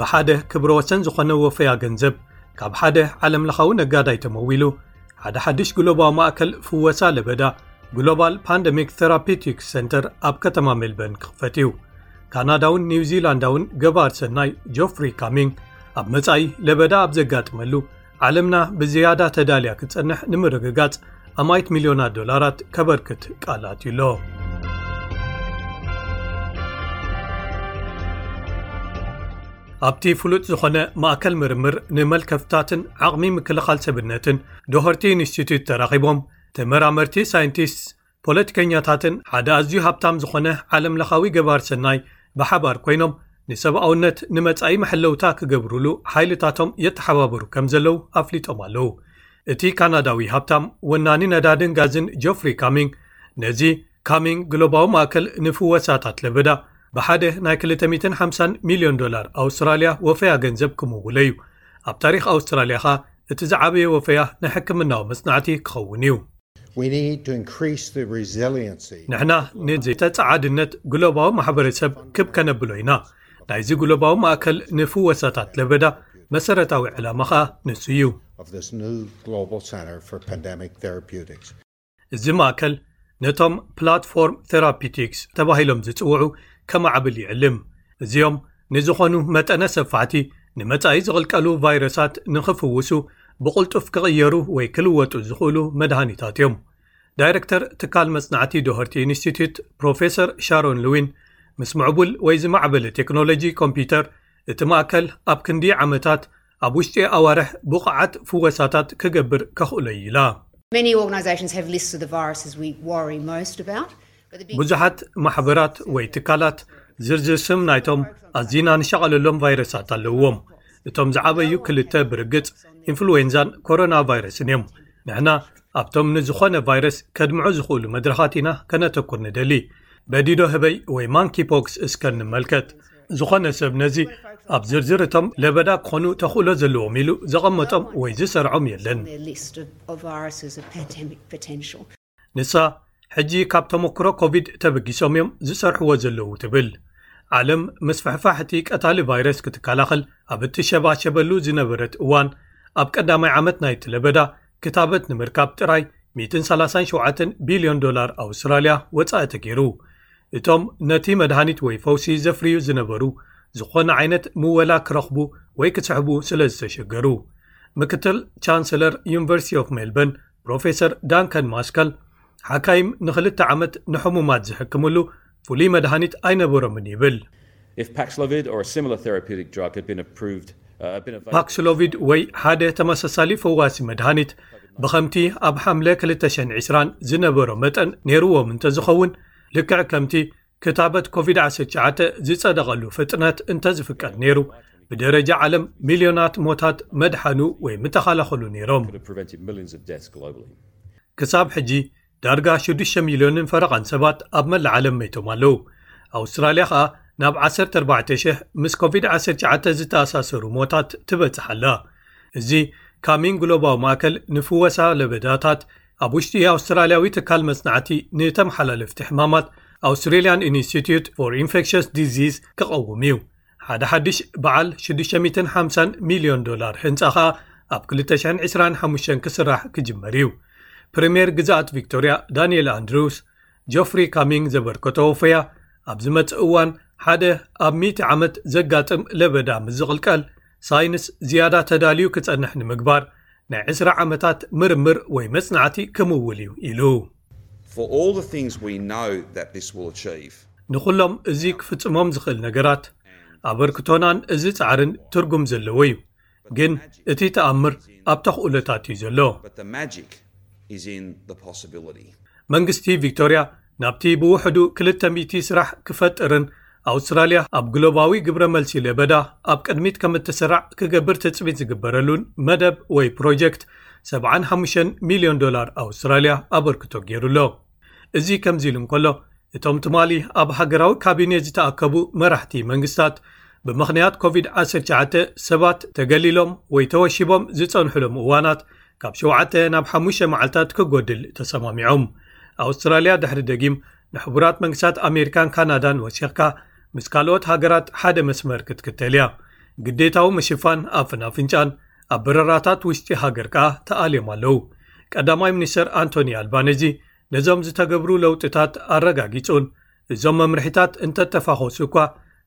ብሓደ ክብረወሰን ዝኾነ ወፈያ ገንዘብ ካብ ሓደ ዓለምለኻዊ ነጋዳይ ተመዊሉ፣ ሓደ ሓድሽ ግሎባዊ ማእከል ፍወሳ ለበዳ ግሎባል ፓንደሚክ ተራፒቲክ ሰንተር ኣብ ከተማ ሜልበርን ክኽፈት እዩ ካናዳውን ኒው ዚላንዳውን ገባር ሰናይ ጆፍሪ ካሚንግ ኣብ መጻኢ ለበዳ ኣብ ዘጋጥመሉ ዓለምና ብዝያዳ ተዳልያ ክጸንሕ ንምርግጋጽ ኣማይት ሚልዮናት ዶላራት ከበርክት ቃላት እዩ ኣሎ ኣብቲ ፍሉጥ ዝኾነ ማእከል ምርምር ንመልከፍትታትን ዓቕሚ ምክልኻል ሰብነትን ዶሀርቲ ኢንስቲትዩት ተራኺቦም ተመራመርቲ ሳይንቲስትስ ፖለቲከኛታትን ሓደ ኣዝዩ ሃብታም ዝኾነ ዓለም ለኻዊ ገባር ሰናይ ብሓባር ኮይኖም ንሰብኣውነት ንመጻኢ መሐለውታ ክገብሩሉ ሓይልታቶም የተሓባበሩ ከም ዘለው ኣፍሊጦም ኣለው እቲ ካናዳዊ ሃብታም ወናኒ ነዳድን ጋዝን ጆፍሪ ካሚንግ ነዚ ካሚንግ ግሎባዊ ማእከል ንፍወሳታት ለበዳ ብሓደ ናይ 250 ሚልዮን ዶላር ኣውስትራልያ ወፈያ ገንዘብ ክምውለ እዩ። ኣብ ታሪኽ ኣውስትራልያ ከኣ እቲ ዝዓበየ ወፈያ ንሕክምናዊ መጽናዕቲ ክኸውን እዩ። ንሕና ነዚ ተጻዓድነት ግሎባዊ ማሕበረሰብ ክብ ከነብሎ ኢና። ናይዚ ግሎባዊ ማእከል ንፍወሳታት ለበዳ መሰረታዊ ዕላማ ከኣ ንሱ እዩ። እዚ ማእከል ነቶም ፕላትፎርም ቴራፒቲክስ ተባሂሎም ዝጽውዑ ከማዕብል ይዕልም፣ እዚኦም ንዝዀኑ መጠነ ሰፋሕቲ ንመጻኢ ዝቕልቀሉ ቫይረሳት ንኽፍውሱ ብቕልጡፍ ክቕየሩ ወይ ክልወጡ ዝኽእሉ መድሃኒታት እዮም። ዳይረክተር ትካል መጽናዕቲ ዶሀርቲ ኢንስቲትዩት ፕሮፌሰር ሻሮን ልዊን ምስ ምዕቡል ወይ ዝማዕበለ ቴክኖሎጂ ኮምፒዩተር እቲ ማእከል ኣብ ክንዲ ዓመታት ኣብ ውሽጢ ኣዋርሕ ብቑዓት ፍወሳታት ክገብር ከኽእሎ እዩ ኢላ። ብዙሓት ማሕበራት ወይ ትካላት ዝርዝር ስም ናይቶም ኣዚና ንሻቐለሎም ቫይረሳት ኣለውዎም። እቶም ዝዓበዩ ክልተ ብርግጽ ኢንፍሉዌንዛን ኮሮናቫይረስን እዮም። ንሕና ኣብቶም ንዝኾነ ቫይረስ ከድምዑ ዝኽእሉ መድረኻት ኢና ከነተኩር ንደሊ። በዲዶ ህበይ ወይ ማንኪፖክስ እስከ ንመልከት። ዝኾነ ሰብ ነዚ ኣብ ዝርዝር እቶም ለበዳ ክኾኑ ተኽእሎ ዘለዎም ኢሉ ዘቐመጦም ወይ ዝሰርዖም የለን። ንሳ፣ ሕጂ ካብ ተመክሮ ኮቪድ ተበጊሶም እዮም ዝሰርሕዎ ዘለዉ ትብል። ዓለም ምስፍሕፋሕ እቲ ቀታሊ ቫይረስ ክትከላኸል ኣብ እትሸባሸበሉ ዝነበረት እዋን ኣብ ቀዳማይ ዓመት ናይቲ ለበዳ፣ ክታበት ንምርካብ ጥራይ ሚእትን ሰላሳን ሸውዓተን ቢልዮን ዶላር ኣውስትራልያ ወጻኢ ተገይሩ። እቶም ነቲ መድሃኒት ወይ ፈውሲ ዘፍርዩ ዝነበሩ ዝዀነ ዓይነት ምወላ ክረኽቡ ወይ ክስሕቡ ስለ ዝተሸገሩ። ምክትል ቻንስለር ዩኒቨርሲቲ ኦፍ ሜልበርን ፕሮፌሰር ዳንከን ማስከል፣ ሓካይም ንኽልተ ዓመት ንሕሙማት ዝሕክምሉ ፍሉይ መድሃኒት ኣይነበሮምን ይብል። ፓክስሎቪድ ወይ ሓደ ተመሳሳሊ ፈዋሲ መድሃኒት ብኸምቲ ኣብ ሓምለ 2ሸን ዕስራን ዝነበሮ መጠን ነይርዎም እንተዝኸውን፣ ልክዕ ከምቲ ክታበት ኮቪድ-ዓሰርተ-ትሽዓተ ዝጸደቐሉ ፍጥነት እንተዝፍቀድ ነይሩ፣ ብደረጃ ዓለም ሚልዮናት ሞታት መድሓኑ ወይ ምተኻላኸሉ ነይሮም። ክሳብ ሕጂ ዳርጋ ሽዱሽተ ሚልዮንን ፈረቓን ሰባት ኣብ መላእ ዓለም መይቶም ኣለዉ። ኣውስትራልያ ከኣ ናብ ዓሰርተ ኣርባዕተ ሽሕ ምስ ኮቪድ ዓሰርተ ትሽዓተ ዝተኣሳሰሩ ሞታት ትበጽሕ ኣላ። እዚ ካሚን ግሎባዊ ማእከል ንፍወሳ ለበዳታት ኣብ ውሽጢ ኣውስትራልያዊ ትካል መጽናዕቲ ንተመሓላለፍቲ ሕማማት፣ Australian Institute for Infectious Disease፣ ክቐውም እዩ። ሓደ ሓድሽ በዓል ሽዱሽተ ሚእትን ሓምሳን ሚልዮን ዶላር ህንጻ ከኣ ኣብ ክልተ ሽሕን ዕስራን ሓሙሽተን ክስራሕ ክጅመር እዩ። ፕሪምየር ግዝኣት ቪክቶርያ ዳንኤል ኣንድሪውስ፣ ጆፍሪ ካሚንግ ዘበርከቶ ወፈያ፣ ኣብ ዝመጽእ እዋን ሓደ ኣብ ሚእቲ ዓመት ዘጋጥም ለበዳ ምስ ዝቕልቀል፣ ሳይንስ ዝያዳ ተዳልዩ ክጸንሕ ንምግባር ናይ ዕስራ ዓመታት ምርምር ወይ መጽናዕቲ ክምውል እዩ ኢሉ። For all the things we know that this will achieve. ንዅሎም እዚ ክፍጽሞም ዝኽእል ነገራት፣ ኣበርክቶናን እዚ ጻዕርን ትርጕም ዘለዎ እዩ። ግን እቲ ተኣምር ኣብ ተኽእሎታት እዩ ዘሎ። But the magic is in the possibility. መንግስቲ ቪክቶርያ ናብቲ ብውሕዱ ክልተ ሚእቲ ስራሕ ክፈጥርን ኣውስትራልያ ኣብ ግሎባዊ ግብረ መልሲ ለበዳ ኣብ ቅድሚት ከም እትስራዕ ክገብር ትጽቢት ዝግበረሉን መደብ ወይ ፕሮጀክት ሰብዓን ሓሙሽተን ሚልዮን ዶላር ኣውስትራልያ ኣበርክቶ ገይሩ'ሎ። እዚ ከምዚ ኢሉ እንከሎ፣ እቶም ትማሊ ኣብ ሃገራዊ ካቢኔ ዝተኣከቡ መራሕቲ መንግስታት፣ ብምኽንያት ኮቪድ ዓሰርተ ትሽዓተ ሰባት ተገሊሎም ወይ ተወሺቦም ዝጸንሑሎም እዋናት፣ ካብ ሸውዓተ ናብ ሓሙሽተ መዓልታት ክጎድል ተሰማሚዖም። ኣውስትራልያ ድሕሪ ደጊም ንሕቡራት መንግስታት ኣሜሪካን ካናዳን ወሲኽካ ምስ ካልኦት ሃገራት ሓደ መስመር ክትክተል እያ። ግዴታዊ ምሽፋን ኣፍን ኣፍንጫን ኣብ በረራታት ውሽጢ ሃገር ከኣ ተኣልዮም ኣለዉ። ቀዳማይ ሚኒስተር ኣንቶኒ ኣልባነዚ ነዞም ዝተገብሩ ለውጥታት ኣረጋጊጹን እዞም መምርሒታት እንተተፋኾሱ እኳ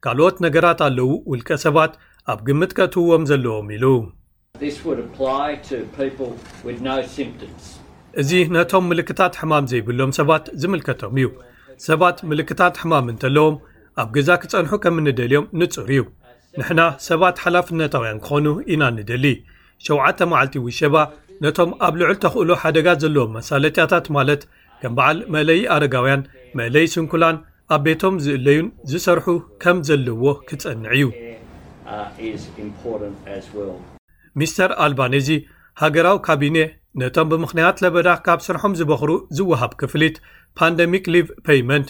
ካልኦት ነገራት ኣለዉ ውልቀ ሰባት ኣብ ግምት ከእትውዎም ዘለዎም ኢሉ። እዚ ነቶም ምልክታት ሕማም ዘይብሎም ሰባት ዝምልከቶም እዩ። ሰባት ምልክታት ሕማም እንተለዎም ኣብ ገዛ ክጸንሑ ከም እንደልዮም ንጹር እዩ። ንሕና ሰባት ሓላፍነታውያን ክዀኑ ኢና እንደሊ። ሸውዓተ መዓልቲ ውሸባ ነቶም ኣብ ልዑል ተኽእሎ ሓደጋ ዘለዎም መሳለጥያታት ማለት፣ ከም በዓል መእለዪ ኣረጋውያን፣ መእለዪ ስንኩላን ኣብ ቤቶም ዝእለዩን ዝሰርሑ ከም ዘለዎ ክጸንዕ እዩ። ሚስተር ኣልባኔዚ፣ ሃገራዊ ካቢኔ ነቶም ብምኽንያት ለበዳ ካብ ስርሖም ዝበዅሩ ዝወሃብ ክፍሊት፣ ፓንደሚክ ሊቭ ፐይመንት፣